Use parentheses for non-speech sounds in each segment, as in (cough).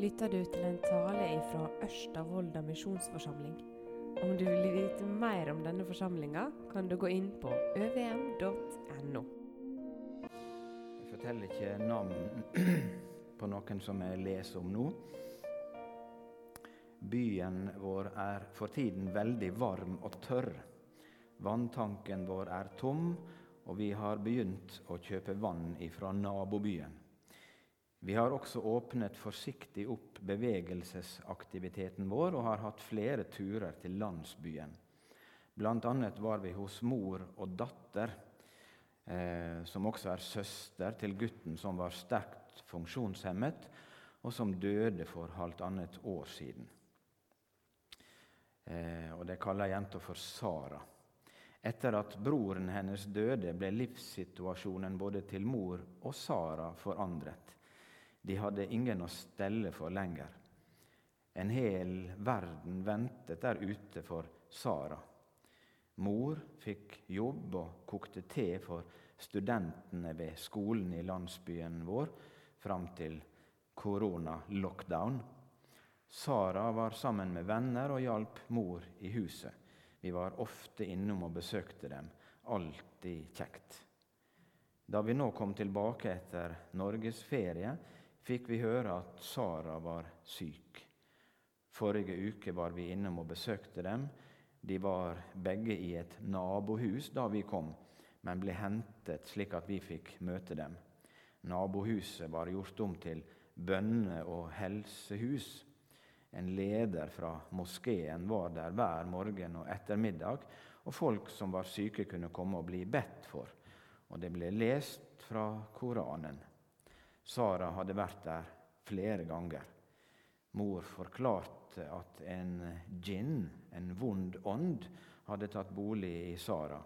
lytter du til en tale fra Ørsta misjonsforsamling. Om du vil vite mer om denne forsamlinga, kan du gå inn på øvm.no. Jeg forteller ikke navn (clears throat) på noen som jeg leser om nå. Byen vår er for tiden veldig varm og tørr. Vanntanken vår er tom, og vi har begynt å kjøpe vann ifra nabobyen. Vi har også åpnet forsiktig opp bevegelsesaktiviteten vår og har hatt flere turer til landsbyen. Annet var vi hos mor og datter, eh, som også er søster til gutten som var sterkt funksjonshemmet, og som døde for halvannet år siden. Eh, og De kaller jenta for Sara. Etter at broren hennes døde, ble livssituasjonen både til mor og Sara forandret. De hadde ingen å stelle for lenger. En hel verden ventet der ute for Sara. Mor fikk jobb og kokte te for studentene ved skolen i landsbyen vår fram til korona-lockdown. Sara var sammen med venner og hjalp mor i huset. Vi var ofte innom og besøkte dem. Alltid kjekt. Da vi nå kom tilbake etter norgesferie, fikk vi høre at Sara var syk. Forrige uke var vi innom og besøkte dem. De var begge i et nabohus da vi kom, men ble hentet slik at vi fikk møte dem. Nabohuset var gjort om til bønne- og helsehus. En leder fra moskeen var der hver morgen og ettermiddag, og folk som var syke, kunne komme og bli bedt for. Og det ble lest fra Koranen. Sara hadde vært der flere ganger. Mor forklarte at en djinn, en vond ånd, hadde tatt bolig i Sara.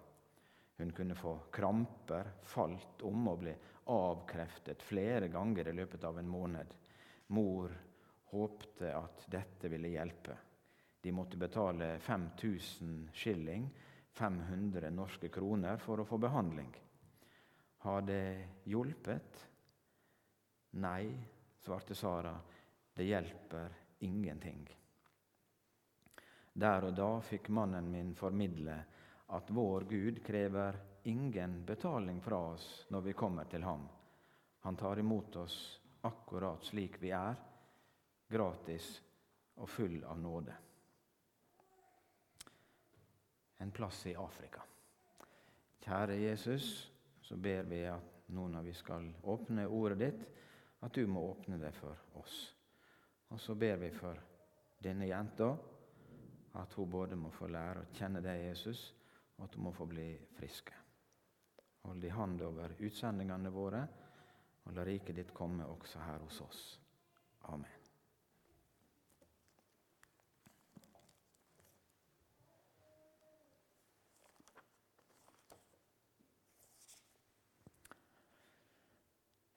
Hun kunne få kramper, falt om og ble avkreftet flere ganger i løpet av en måned. Mor håpte at dette ville hjelpe. De måtte betale 5000 skilling, 500 norske kroner, for å få behandling. Har det hjulpet? Nei, svarte Sara, det hjelper ingenting. Der og da fikk mannen min formidle at vår Gud krever ingen betaling fra oss når vi kommer til ham. Han tar imot oss akkurat slik vi er, gratis og full av nåde. En plass i Afrika. Kjære Jesus, så ber vi at nå når vi skal åpne ordet ditt, at du må åpne det for oss. Og så ber vi for denne jenta, at hun både må få lære å kjenne deg, Jesus, og at hun må få bli friske. Hold i hand over utsendingene våre, og la riket ditt komme også her hos oss. Amen.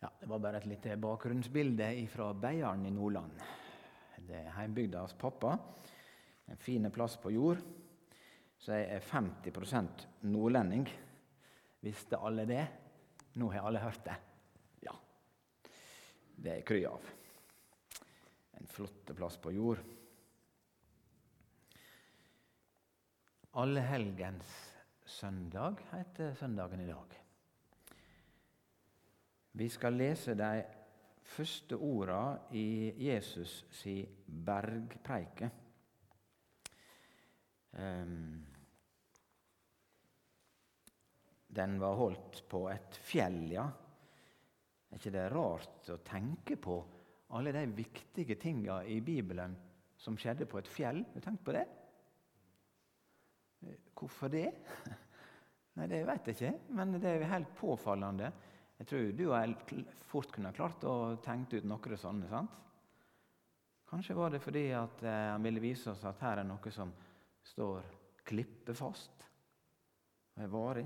Ja, Det var bare et lite bakgrunnsbilde fra Beiarn i Nordland. Det er heimbygda hans pappa. En fin plass på jord. Så jeg er 50% nordlending. Visste alle det? Nå har alle hørt det. Ja. Det er kry av. En flott plass på jord. Allehelgens søndag heter søndagen i dag. Vi skal lese de første orda i Jesus si bergpreike. Ehm, den var holdt på et fjell, ja. Er ikke det rart å tenke på alle de viktige tinga i Bibelen som skjedde på et fjell? Har du tenkt på det? Hvorfor det? (laughs) Nei, Det vet jeg ikke, men det er helt påfallende. Jeg tror du og jeg fort kunne ha klart å tenke ut noe sånne. sant? Kanskje var det fordi at eh, han ville vise oss at her er noe som står klippefast og er varig.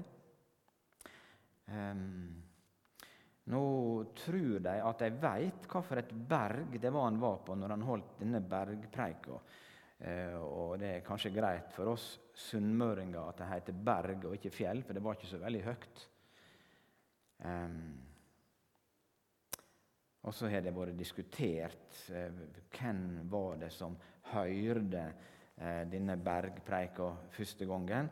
Um, nå tror de at de veit hvilket berg det var han var på når han holdt denne bergpreika. Uh, og det er kanskje greit for oss sunnmøringer at det heter berg og ikke fjell, for det var ikke så veldig høyt. Og så har det vært diskutert eh, hvem var det som hørte eh, denne bergpreika første gangen.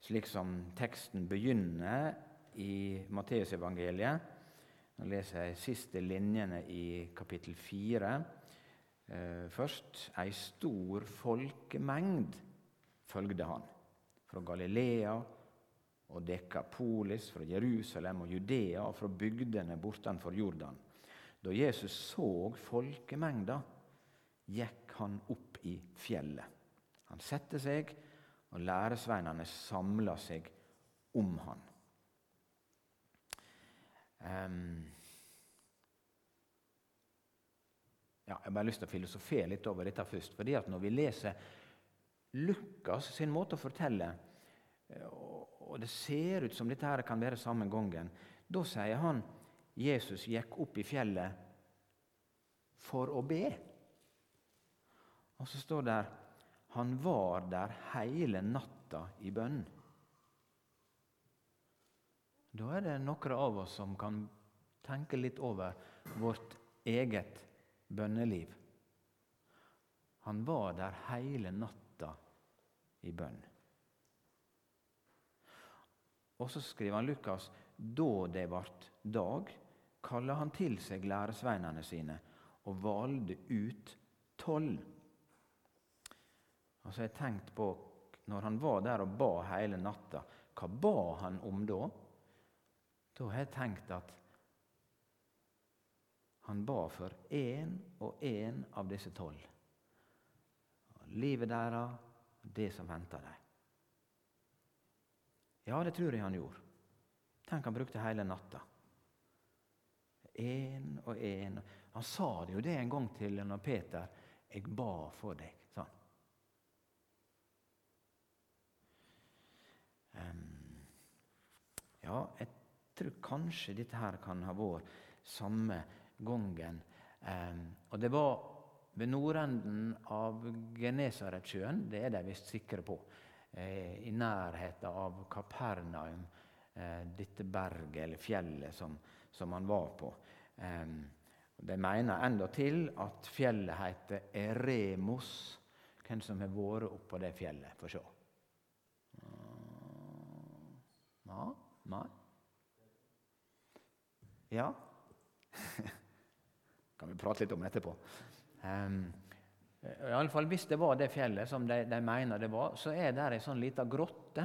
Slik som teksten begynner i Matteusevangeliet. Nå leser jeg siste linjene i kapittel fire. Eh, først ei stor folkemengd følgde han. Fra Galilea og Dekapolis, fra Jerusalem og Judea og fra bygdene bortenfor Jordan. Da Jesus så folkemengda, gikk han opp i fjellet. Han satte seg, og læresveinene samla seg om han. Um, ja, jeg har bare lyst til å filosofere litt over dette først. fordi at Når vi leser Lukas sin måte å fortelle eh, og det ser ut som dette her kan være samme gangen, da sier han Jesus gikk opp i fjellet for å be. Og så står det han var der hele natta i bønn. Da er det noen av oss som kan tenke litt over vårt eget bønneliv. Han var der hele natta i bønn. Og så skriver han Lukas da det vart dag, kaller han til seg læresveinene sine og valgte ut tolv. Og så har jeg tenkt på, når han var der og ba hele natta, hva ba han om da? Da har jeg tenkt at han ba for én og én av disse tolv. Livet deres, det som venter dem. Ja, det tror jeg han gjorde. Tenk, han brukte hele natta. Én og én. Han sa det jo det en gang til når Peter 'Jeg ba for deg'. Um, ja, jeg tror kanskje dette her kan ha vært samme gangen. Og det var ved nordenden av Genesaretsjøen, det er de visst sikre på. Eh, i nærheten av Kapernaum, eh, dette berget eller fjellet som, som han var på. De mener endatil at fjellet heter Eremos. Hvem som har vært oppå det fjellet? Få se. Ja? Nei? Ja? (laughs) kan vi prate litt om etterpå. Um, i alle fall Hvis det var det fjellet som de, de mener det var, så er det ei sånn lita grotte.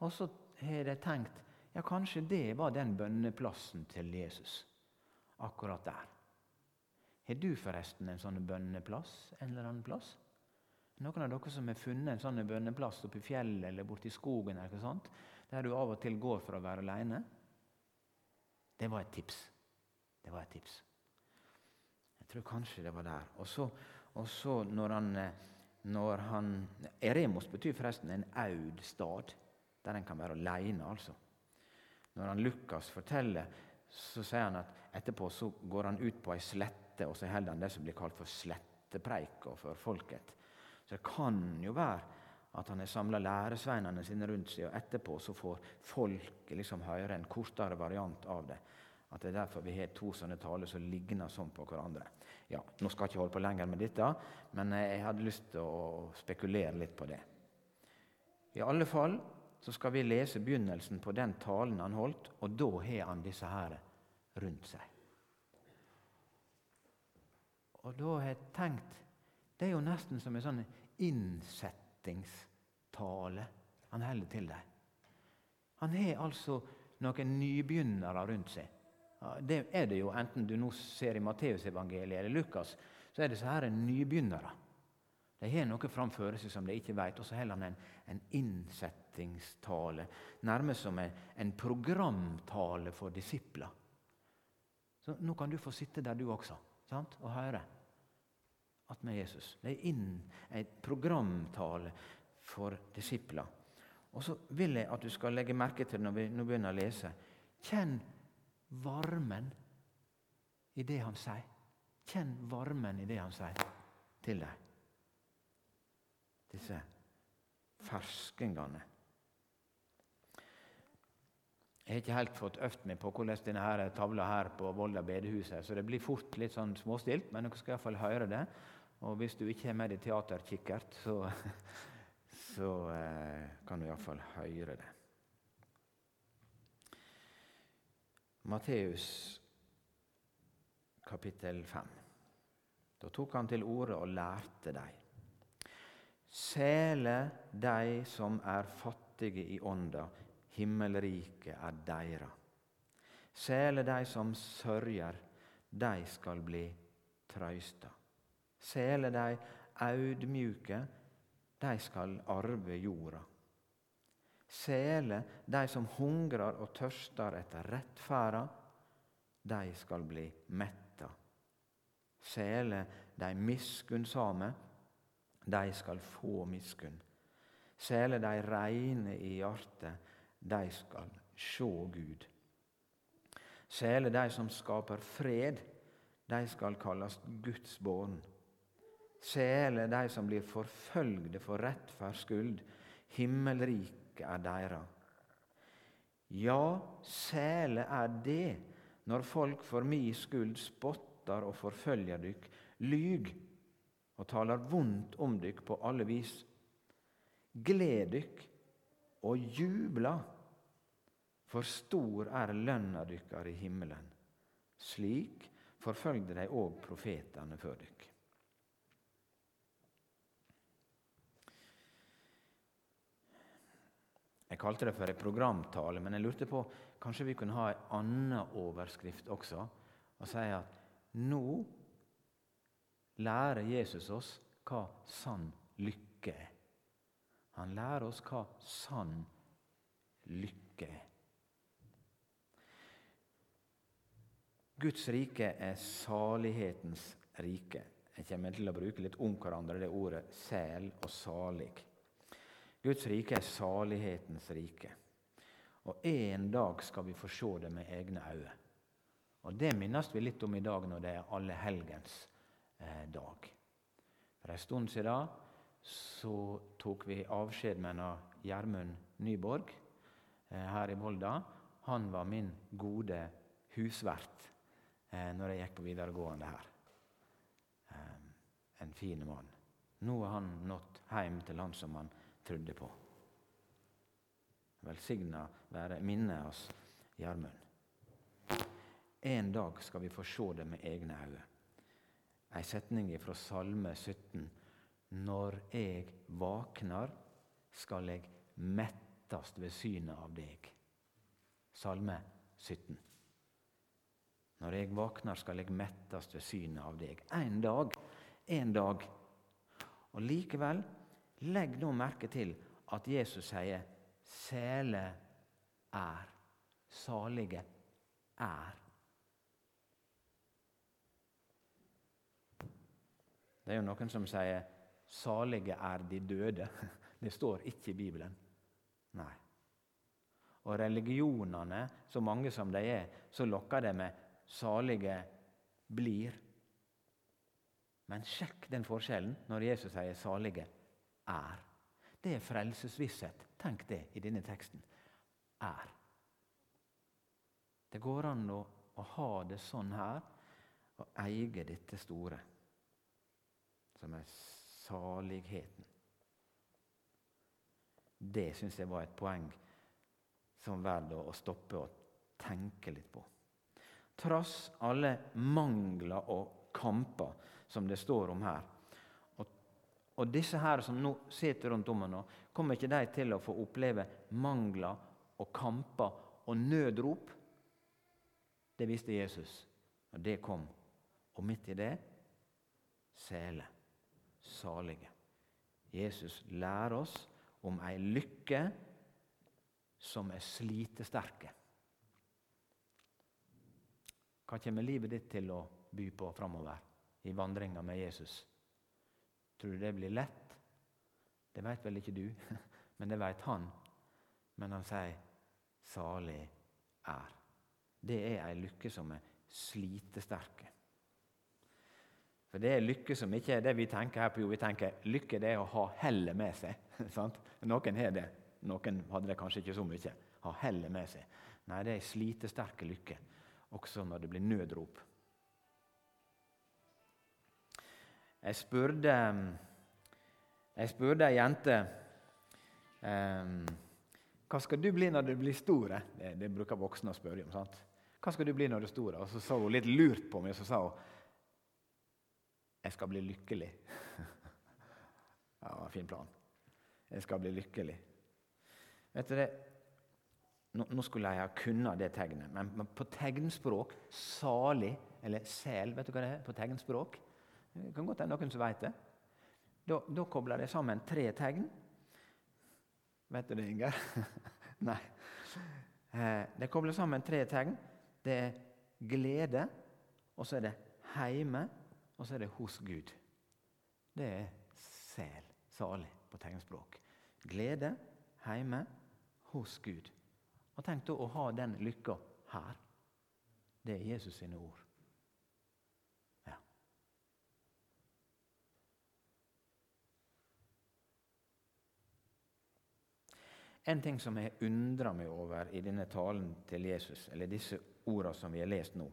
Og så har de tenkt ja, kanskje det var den bønneplassen til Jesus. Akkurat der. Har du forresten en sånn bønneplass en eller annen plass? Noen av dere som har funnet en sånn bønneplass oppe i fjellet eller borti skogen, eller noe sånt, der du av og til går for å være aleine? Det var et tips. Det var et tips. Jeg tror kanskje det var der. Og så og så når han, eh, når han Eremos betyr forresten en aud stad, der en kan være aleine, altså. Når han Lukas forteller, så sier han at etterpå så går han ut på ei slette, og så holder han det som blir kalt for slettepreika for folket. Så det kan jo være at han har samla læresveinene sine rundt seg, og etterpå så får folk liksom høre en kortere variant av det. At det er derfor vi har to sånne taler som ligner sånn på hverandre. Ja, Nå skal jeg ikke holde på lenger med dette, men jeg hadde lyst til å spekulere litt på det. I alle fall så skal vi lese begynnelsen på den talen han holdt, og da har han disse her rundt seg. Og da har jeg tenkt Det er jo nesten som en sånn innsettingstale han holder til dem. Han har altså noen nybegynnere rundt seg. Det er det jo, enten du nå ser i Matteusevangeliet eller Lukas, så er det så her en nybegynnere. De har noe framfor seg som de ikke vet, og så holder han en, en innsettingstale. Nærmest som en, en, programtale for disipler. Så Nå kan du få sitte der, du også, sant? og høre at med Jesus. Det er inn, en programtale for disipler. Og så vil jeg at du skal legge merke til når vi nå begynner å lese Kjenn varmen i det han sier. Kjenn varmen i det han sier til deg. Disse ferskingene. Jeg har ikke helt fått øvd meg på hvordan denne her tavla her på Volda bedehus er, så det blir fort litt sånn småstilt, men dere skal iallfall høre det. Og hvis du ikke har med deg teaterkikkert, så, (laughs) så eh, kan du iallfall høre det. Matteus kapittel 5. Da tok han til orde og lærte dem. Sele de som er fattige i ånda, himmelriket er deira. Sele de som sørger, de skal bli trøysta. Sele de audmjuke, de skal arve jorda. Sele de som hungrer og tørster etter rettferda, de skal bli metta. Sele de miskunnsame, de skal få miskunn. Sele de reine i hjertet, de skal sjå Gud. Sele de som skaper fred, de skal kalles Guds barn. Sele de som blir forfølgde for rettferds skyld, himmelriket er deres. Ja, sæle er det når folk for mi skyld spotter og forfølger dykk, lyg og taler vondt om dykk på alle vis. Gled dykk og jubla, for stor er lønna dykkar i himmelen. Slik forfølgde de òg profetene før dykk. Kalte det for en programtale, men jeg lurte på kanskje vi kunne ha en annen overskrift også. Og si at nå lærer Jesus oss hva sann lykke er. Han lærer oss hva sann lykke er. Guds rike er salighetens rike. Jeg kommer til å bruke litt om hverandre det ordet sel og salig. Guds rike er salighetens rike. Og en dag skal vi få se det med egne øyne. Og Det minnes vi litt om i dag når det er allehelgens eh, dag. For en stund siden så tok vi avskjed med Gjermund Nyborg eh, her i Volda. Han var min gode husvert eh, når jeg gikk på videregående her. Eh, en fin mann. Nå har han nådd hjem til han som han trodde på. Velsigna være minnet oss Gjermund. En dag skal vi få se det med egne øyne. Ei setning fra Salme 17. Når jeg våkner, skal jeg mettast ved synet av deg. Salme 17. Når jeg våkner, skal jeg mettast ved synet av deg. En dag, en dag. Og likevel, legg nå merke til at Jesus sier 'sele er'. Salige er. Det er jo noen som sier 'salige er de døde'. (laughs) Det står ikke i Bibelen. Nei. Og religionene, så mange som de er, så lokker det med 'salige blir'. Men sjekk den forskjellen når Jesus sier 'salige er'. Det er frelsesvisshet. Tenk det i denne teksten. Er. Det går an å, å ha det sånn her, og eie dette store som er saligheten. Det syns jeg var et poeng som verdt å stoppe og tenke litt på. Trass alle mangler og kamper som det står om her. Og, disse her som nå sitter rundt om nå, kommer ikke de til å få oppleve mangler og kamper og nødrop? Det visste Jesus, og det kom. Og midt i det sele salige. Jesus lærer oss om ei lykke som er slitesterke. Hva kommer livet ditt til å by på framover i vandringa med Jesus? Tror du det blir lett? Det veit vel ikke du, (laughs) men det veit han. Men han sier 'salig er'. Det er ei lykke som er slitesterke. For det er lykke som ikke er det vi tenker her på jord. Vi tenker lykke det er å ha hellet med seg. (laughs) Sant? Noen har det. Noen hadde det kanskje ikke så mye. Ha hellet med seg. Nei, det er slitesterke lykke, også når det blir nødrop. Jeg spurte jeg spurte ei jente hva skal du bli når du blir stor. Det, det bruker voksne å spørre om. sant? Hva skal du bli når du er stor? Og Så sa hun litt lurt på meg, og så sa hun jeg skal bli lykkelig. (laughs) ja, fin plan. Jeg skal bli lykkelig. Vet det? Nå, nå skulle jeg ha kunnet det tegnet, men, men på tegnspråk salig, eller sel, vet du hva det er på tegnspråk? Det kan godt hende noen som vet det. Da, da kobler det sammen tre tegn. Vet du det, Inger? (laughs) Nei. De det kobler sammen tre tegn. Det er glede, og så er det heime, og så er det hos Gud. Det er sel, salig, på tegnspråk. Glede, heime, hos Gud. Og tenk da å ha den lykka her. Det er Jesus sine ord. En ting som jeg undrer meg over i denne talen til Jesus, eller disse ordene som vi har lest nå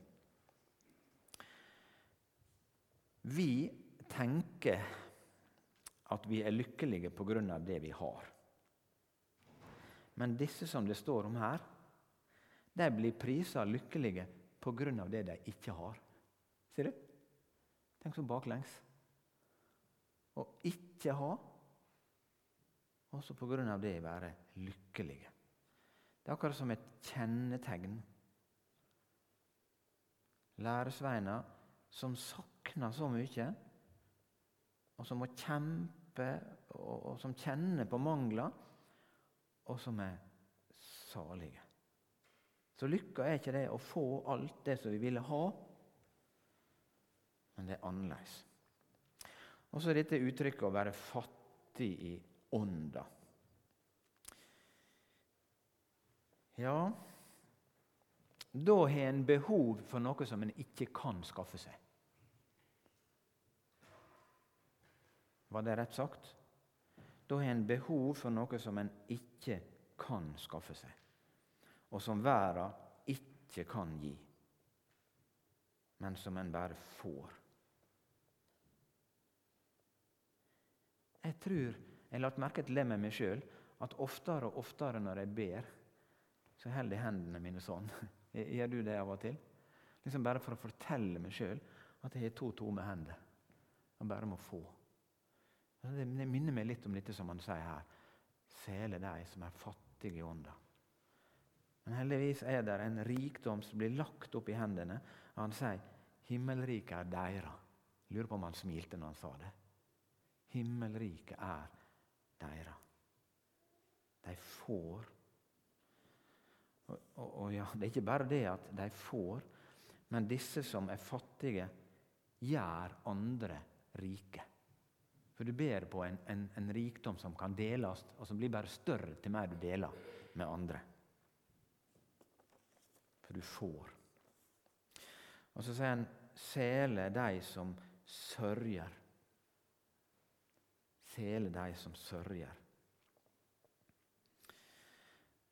Vi tenker at vi er lykkelige av det vi har. Men disse som det står om her, de blir prisa lykkelige av det de ikke har. Ser du? Tenk så baklengs. Å ikke ha, også på grunn av det være lykkelige. Det er akkurat som et kjennetegn. Læresveiner som sakner så mye, og som må kjempe, og, og som kjenner på mangler og som er salige. Så lykka er ikke det å få alt det som vi ville ha, men det er annerledes. Og så dette uttrykket å være fattig i ånda. Ja Da har en behov for noe som en ikke kan skaffe seg. Var det rett sagt? Da har en behov for noe som en ikke kan skaffe seg, og som verden ikke kan gi, men som en bare får. Jeg tror jeg har lagt merke til det med meg sjøl, at oftere og oftere når jeg ber, så holder jeg hendene mine sånn. (laughs) Gjør du det av og til? Liksom Bare for å fortelle meg sjøl at jeg har to tomme hender og bare må få. Det minner meg litt om dette som han sier her. Sele de som er fattige i ånda. Men heldigvis er det en rikdom som blir lagt opp i hendene. Og han sier himmelriket er deira. Lurer på om han smilte når han sa det. Himmelriket er deira. De får. Og, og, og ja, Det er ikke bare det at de får, men disse som er fattige, gjør andre rike. For du ber på en, en, en, rikdom som kan deles, og som blir bare større til mer du deler med andre. For du får. Og så sier han 'sele de som sørger'. Sele de som sørger.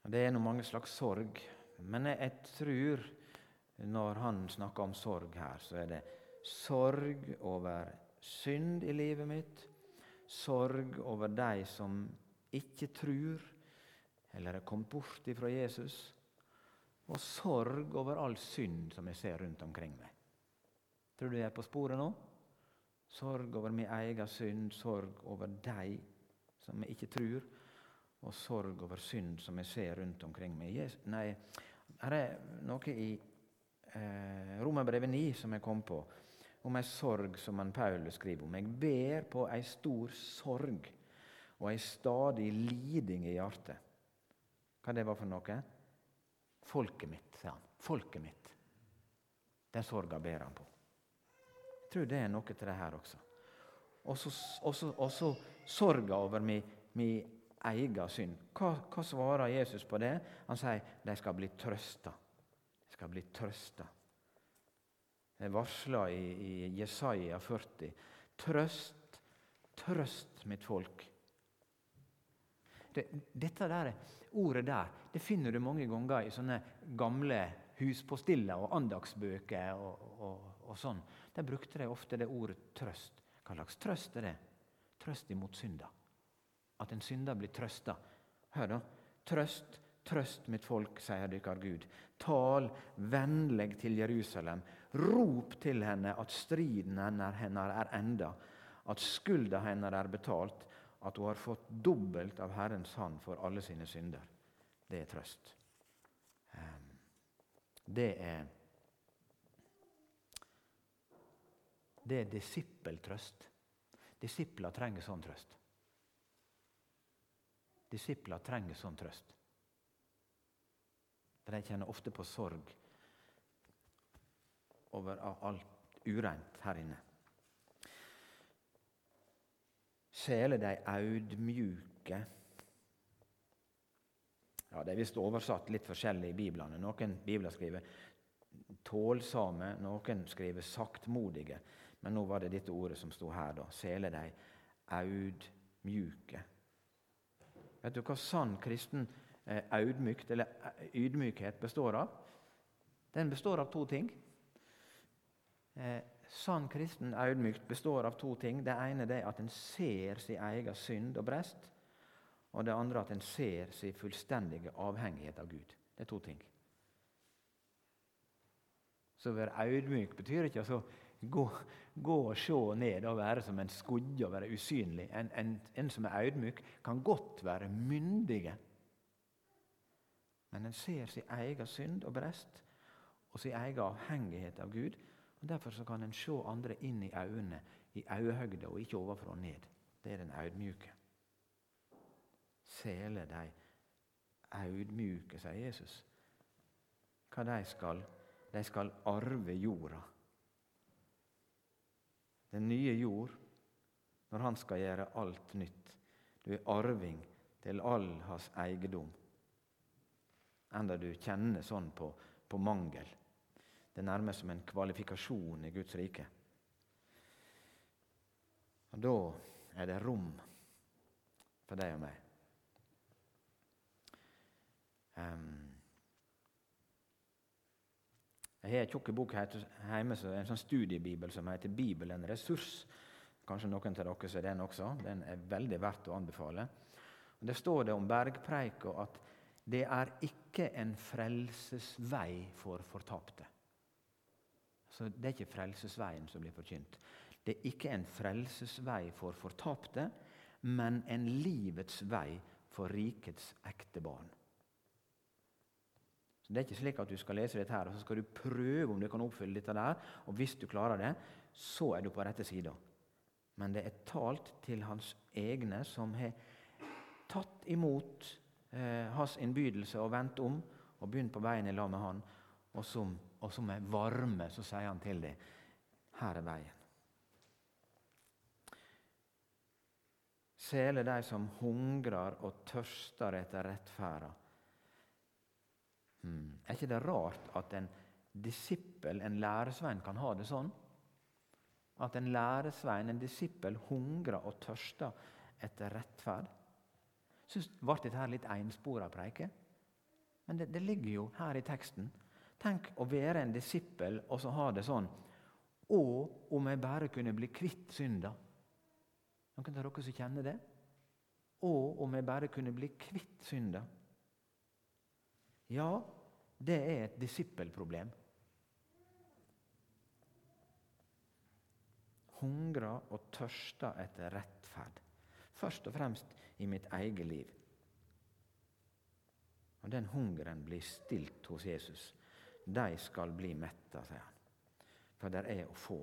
Det er nå mange slags sorg, men jeg, jeg tror når han snakker om sorg her, så er det sorg over synd i livet mitt, sorg over de som ikke tror, eller er kommet bort ifra Jesus, og sorg over all synd som jeg ser rundt omkring meg. Tror du jeg er på sporet nå? Sorg over min egen synd, sorg over de som jeg ikke tror, og sorg over synd som jeg ser rundt omkring meg. Nei, her er noe i eh, Romerbrevet 9 som jeg kom på om ei sorg som han Paulus skriver om. Jeg ber på ei stor sorg og ei stadig liding i hjertet. Hva det var for noe? Folket mitt, sa han. Folket mitt. Den sorga ber han på. Tror det er noe til det her også. Og så sorga over min, min egen synd. Hva, hva, svarer Jesus på det? Han sier de skal bli trøsta. De skal bli trøsta. Det er varsla i, i Jesaja 40. Trøst, trøst mitt folk. Det, dette der ordet der det finner du mange ganger i sånne gamle huspostiller og andagsbøker. og, og, og sånn. Der brukte de ofte det ordet trøst. Hva slags trøst er det? Trøst imot synda. At en synder blir trøsta. Hør, da. Trøst, trøst mitt folk, sier dykkar Gud. Tal vennlig til Jerusalem. Rop til henne at striden hennes er enda, at skulda hennes er betalt, at hun har fått dobbelt av Herrens hand for alle sine synder. Det er trøst. Det er Det er disippeltrøst. Disipler trenger sånn trøst. Disipler trenger sånn trøst. For de kjenner ofte på sorg over alt ureint her inne. Sjele de audmjuke. Ja, Det er visst oversatt litt forskjellig i biblene. Noen bibler skriver tålsame, noen skriver saktmodige. Men nå var det dette ordet som sto her. da. Sele deg, audmjuke. Vet du hva sann kristen eh, audmykt, eller eh, ydmykhet består av? Den består av to ting. Eh, sann kristen audmykt består av to ting. Det ene er at en ser sin egen synd og brest. Og det andre at en ser sin fullstendige avhengighet av Gud. Det er to ting. Så å være audmyk betyr ikke altså gå, gå og se ned og være som en skudde og være usynlig. En, en, en som er audmyk, kan godt være myndige. Men en ser sin egen synd og brest og sin egen avhengighet av Gud. og Derfor kan en se andre inn i øynene i øyehøgde og ikke overfra og ned. Det er den audmjuke. Sele de audmjuke, sier Jesus. Hva de skal? De skal arve jorda den nye jord, når han skal gjøre alt nytt. Du er arving til all hans eiendom. Enda du kjenner sånn på, på mangel. Det er nærmest som en kvalifikasjon i Guds rike. Og Da er det rom for deg og meg. Um, jeg har en tjukk bok hjemme, en sånn studiebibel som heter 'Bibelen ressurs'. Kanskje noen av dere ser den også. Den er veldig verdt å anbefale. Og Der står det om bergpreika at det er ikke en frelsesvei for fortapte. Så Det er ikke frelsesveien som blir forkynt. Det er ikke en frelsesvei for fortapte, men en livets vei for rikets ekte barn. Så Det er ikke slik at du skal lese dette her, og så skal du prøve om du kan oppfylle dette der. Og hvis du klarer det, så er du på rette sida. Men det er talt til hans egne som har tatt imot eh, hans innbydelse og vendt om og begynt på veien i lag med han. Og som, og som er varme, så sier han til dem her er veien. Sele de som hungrer og tørster etter rettferda Hmm. Er ikke det rart at en disippel, en læresvein, kan ha det sånn? At en læresvein, en disippel, hungrer og tørster etter rettferd? Syns ble dette her litt enspora preike? Men det, det, ligger jo her i teksten. Tenk å være en disippel og så ha det sånn Å, om jeg bare kunne bli kvitt synda. Noen av dere som kjenner det? Å, om jeg bare kunne bli kvitt synda. Ja, det er et disippelproblem. Hungrer og tørster etter rettferd. Først og fremst i mitt eget liv. Og Den hungeren blir stilt hos Jesus. De skal bli metta, sier han. For det er å få.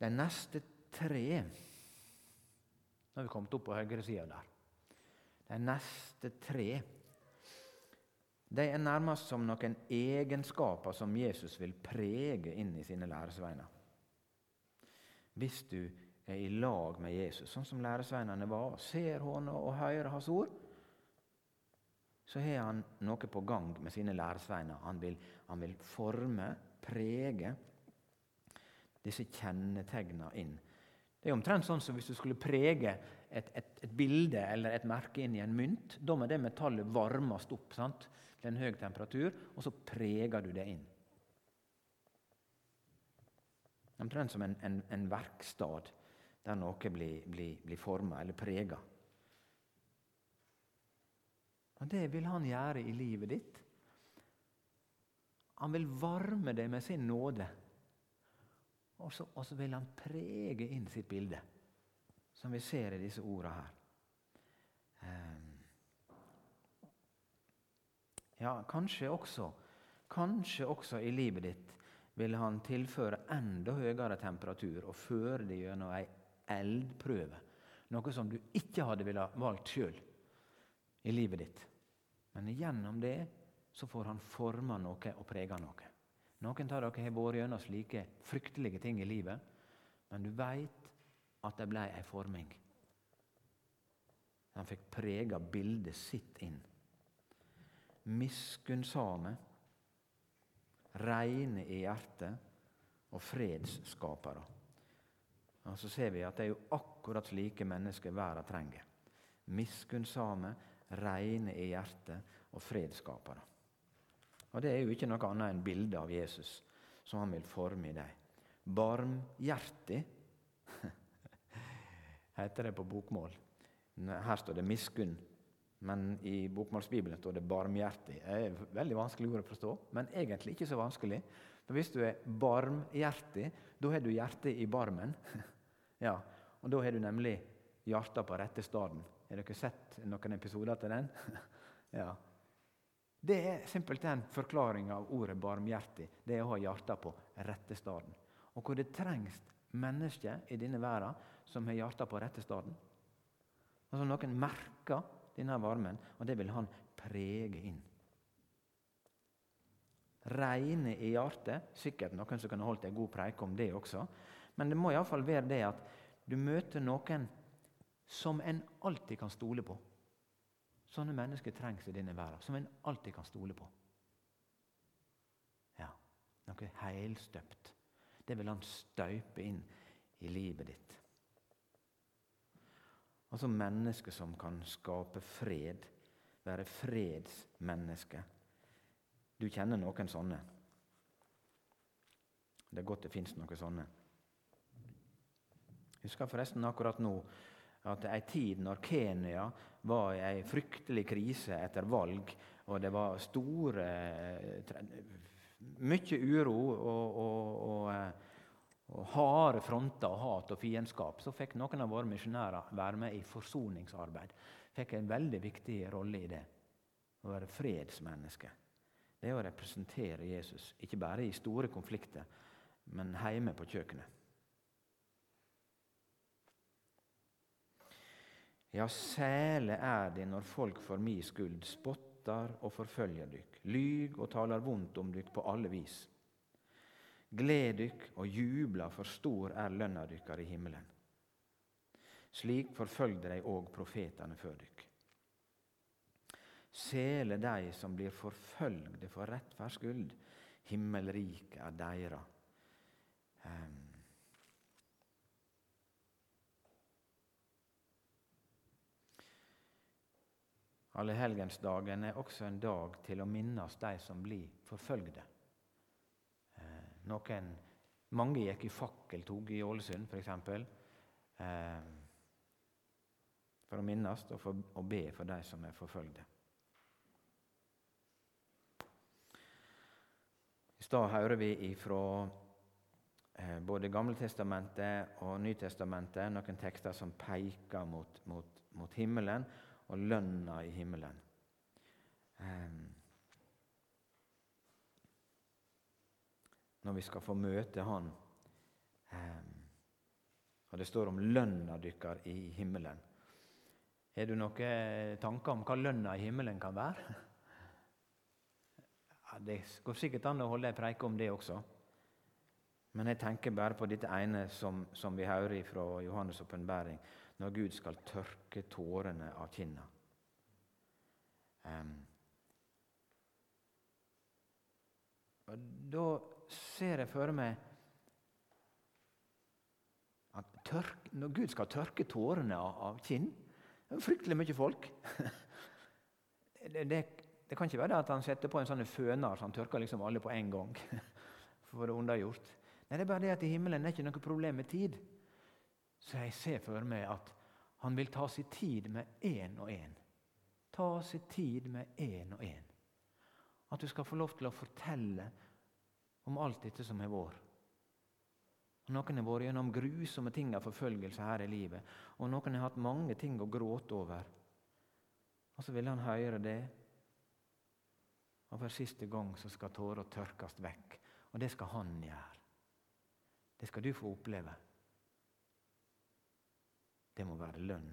De neste tre Nå har vi kommet opp på høyresida der. De neste tre de er nærmest som noen egenskaper som Jesus vil prege inn i sine læresveiner. Hvis du er i lag med Jesus, sånn som læresveinene var, ser han og hører hans ord, så har han noe på gang med sine læresveiner. Han vil, han vil forme, prege disse kjennetegnene inn. Det er omtrent sånn som hvis du skulle prege et, et, et, bilde eller et merke inn i en mynt. Da må det metallet varmes opp sant? til en høy temperatur, og så preger du det inn. Omtrent som en, en, en, verkstad der noe blir, blir, blir forma eller prega. Og Det vil han gjøre i livet ditt. Han vil varme deg med sin nåde. Og så, og så vil han prege inn sitt bilde som vi ser i disse ordene her. Ehm. Ja, kanskje også, kanskje også i livet ditt vil han tilføre enda høyere temperatur og føre det gjennom ei eldprøve. Noe som du ikke hadde ville valgt sjøl i livet ditt. Men gjennom det så får han forma noe og prega noe. Noen av dere har vært gjennom slike fryktelige ting i livet, men du veit at det ble ei forming. Han fikk prega bildet sitt inn. Miskunnsame, reine i hjertet og fredsskapere. Og Så ser vi at det er jo akkurat slike mennesker verden trenger. Miskunnsame, reine i hjertet og fredsskapere. Og Det er jo ikke noe annet enn bildet av Jesus som han vil forme i deg. Barmhjertig heter det på bokmål. Her står det 'miskunn', men i bokmålsbibelen står det 'barmhjertig'. Det er veldig vanskelig ord å forstå, men egentlig ikke så vanskelig. For Hvis du er barmhjertig, da har du hjertet i barmen. (laughs) ja, og da har du nemlig hjertet på rette stedet. Har dere sett noen episoder til den? (laughs) ja. Det er simpelthen forklaring av ordet barmhjertig. Det er å ha hjertet på rette stedet. Og hvor det trengs mennesker i denne verden som har hjertet på rette stedet. Altså Noen merker denne varmen, og det vil han prege inn. Reine i hjertet. Sikkert noen som kunne holdt en god preik om det også. Men det må iallfall være det at du møter noen som en alltid kan stole på. Sånne mennesker trengs i denne verden, som en alltid kan stole på. Ja, noe helstøpt. Det vil han støype inn i livet ditt. Altså mennesker som kan skape fred, være fredsmenneske. Du kjenner noen sånne. Det er godt det fins noen sånne. Jeg husker forresten akkurat nå at ei tid når Kenya var i ei fryktelig krise etter valg, og det var store Mye uro og, og, og eh, og harde fronter og hat og fiendskap, så fikk noen av våre misjonærer være med i forsoningsarbeid. Fikk en veldig viktig rolle i det. Å være fredsmenneske. Det å representere Jesus, ikke bare i store konflikter, men hjemme på kjøkkenet. Ja, sæle er det når folk for mi skyld spotter og forfølger dykk, lyg og taler vondt om dykk på alle vis. Gled dykk og jubla, for stor er lønna dykkar i himmelen. Slik forfølgde dei òg profetane før dykk. Sele dei som blir forfølgde for rettferds skyld, himmelriket er deira. Um. Allehelgensdagen er også en dag til å minnes de som blir forfølgde. Noen, mange gikk i fakkeltog i Ålesund, f.eks. Eh, for å minnes og, for, og be for de som er forfølgde. I stad hører vi ifra eh, både Gamletestamentet og Nytestamentet noen tekster som peker mot, mot, mot himmelen og lønna i himmelen. Eh, når vi skal få møte Han. Og det står om lønna dykkar i himmelen. Har du noen tanker om hva lønna i himmelen kan være? (laughs) Ja, det går sikkert an å holde ei preike om det også. Men jeg tenker bare på dette ene som, som vi hører fra Johannes' åpenbaring, når Gud skal tørke tårene av kinna. Um, da ser jeg for meg at tørk, når Gud skal tørke tårene av, kinn det Fryktelig mye folk. (laughs) det, det, det, kan ikke være at han setter på en sånn føner så han tørker liksom alle på en gang. (laughs) for det undergjort. Nei, det er bare det at i himmelen er ikke noe problem med tid. Så jeg ser for meg at han vil ta sin tid med én og én. Ta sin tid med én og én. At du skal få lov til å fortelle om alt dette som har vært. Noen har vært gjennom grusomme ting av forfølgelse her i livet. Og noen har hatt mange ting å gråte over. Og så vil han høre det. Og for siste gang så skal tårer tørkes vekk. Og det skal han gjøre. Det skal du få oppleve. Det må være lønn.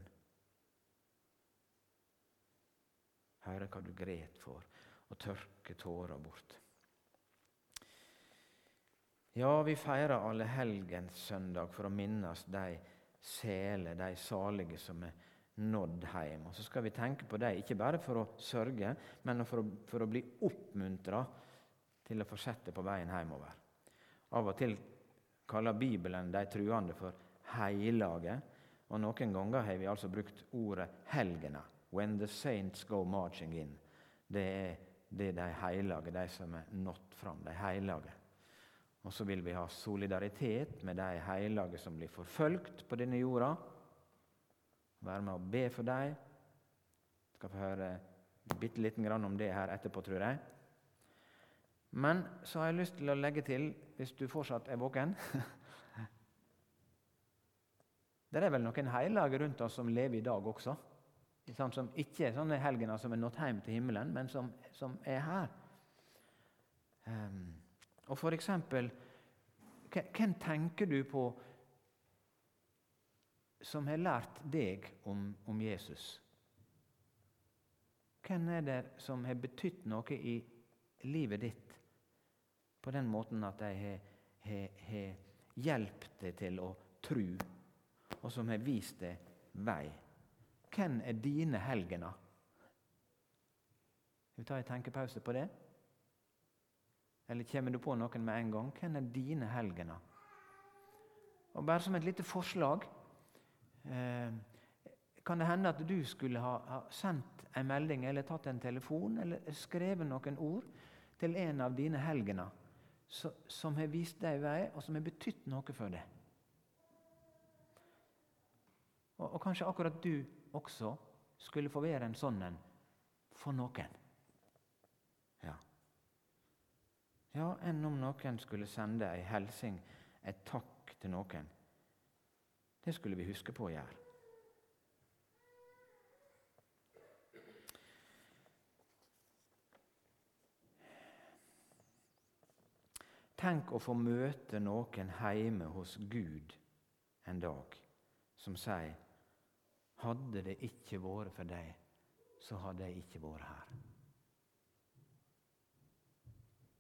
Høre hva du gret for, og tørke tårer bort. Ja, vi feirer alle allehelgenssøndag for å minnes de sele, de salige som er nådd hjem. Og Så skal vi tenke på dem, ikke bare for å sørge, men for å, for å bli oppmuntra til å fortsette på veien hjemover. Av og til kaller Bibelen de truende for heilage, og noen ganger har vi altså brukt ordet helgene. When the saints go marching in. Det er, det de heilage, de som er nådd fram. De hellige. Og så vil vi ha solidaritet med de hellige som blir forfulgt på denne jorda. Være med å be for dem. Skal få høre bitte lite grann om det her etterpå, tror jeg. Men så har jeg lyst til å legge til, hvis du fortsatt er våken (laughs) Det er vel noen hellige rundt oss som lever i dag også. Som ikke er sånne helgener som er nådd hjem til himmelen, men som, som er her. Um, og for eksempel Hvem tenker du på som har lært deg om, om Jesus? Hvem er det som har betydd noe i livet ditt på den måten at de har, har, har hjulpet deg til å tro, og som har vist deg vei? Hvem er dine helgener? Vi ta en tenkepause på det? Eller kommer du på noen med en gang? Hvem er dine helgener? Og Bare som et lite forslag eh, Kan det hende at du skulle ha, ha, sendt en melding eller tatt en telefon eller skrevet noen ord til en av dine helgener så, som har vist deg vei, og som har betydd noe for deg? Og, og kanskje akkurat du også skulle få være en sånn en for noen. Ja, enn om noen skulle sende ei hilsing, et takk til noen. Det skulle vi huske på å gjøre. Tenk å få møte noen hjemme hos Gud en dag som sier hadde det ikke vært for deg, så hadde jeg ikke vært her.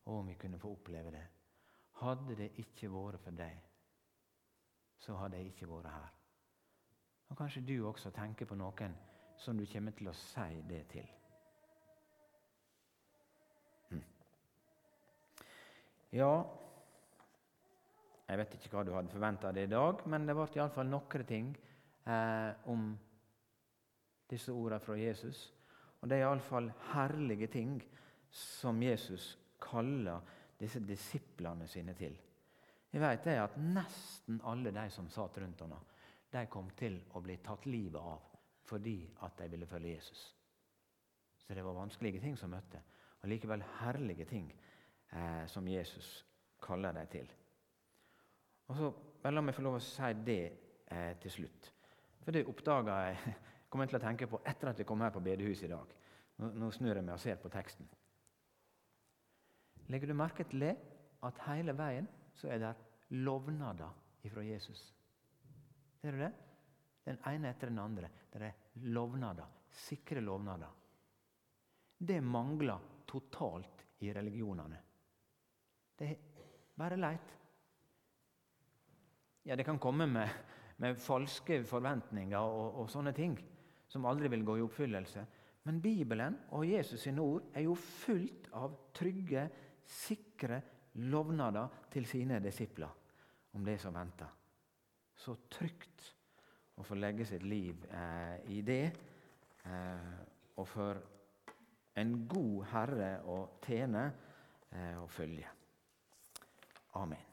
Og om vi kunne få oppleve det. Hadde det ikke vært for deg, så hadde jeg ikke vært her. Og Kanskje du også tenker på noen som du kommer til å si det til. Hm. Ja Jeg vet ikke hva du hadde forventa deg i dag, men det ble iallfall noen ting eh, om disse ordene fra Jesus. Og det er iallfall herlige ting som Jesus kaller disse disiplene sine til. Jeg vet det at Nesten alle de som satt rundt henne, de kom til å bli tatt livet av fordi at de ville følge Jesus. Så det var vanskelige ting som møtte, og likevel herlige ting eh, som Jesus kaller dem til. Og så, La meg få lov å si det eh, til slutt. For det oppdaga jeg kom (laughs) jeg til å tenke på etter at jeg kom her på bedehuset i dag. Nå, nå snur jeg meg og ser på teksten. Legger du merke til det? At hele veien så er det lovnader ifra Jesus. Ser du det? Den ene etter den andre. Det er lovnader. Sikre lovnader. Det mangler totalt i religionene. Det er bare leit. Ja, det kan komme med, med falske forventninger og, og, sånne ting som aldri vil gå i oppfyllelse. Men Bibelen og Jesus sine ord er jo fullt av trygge, sikre lovnader til sine disipler om det som venter. så trygt å få legge sitt liv eh, i det. Eh, og for en god Herre å tjene eh, og følge. Amen.